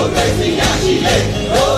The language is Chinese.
Democracy，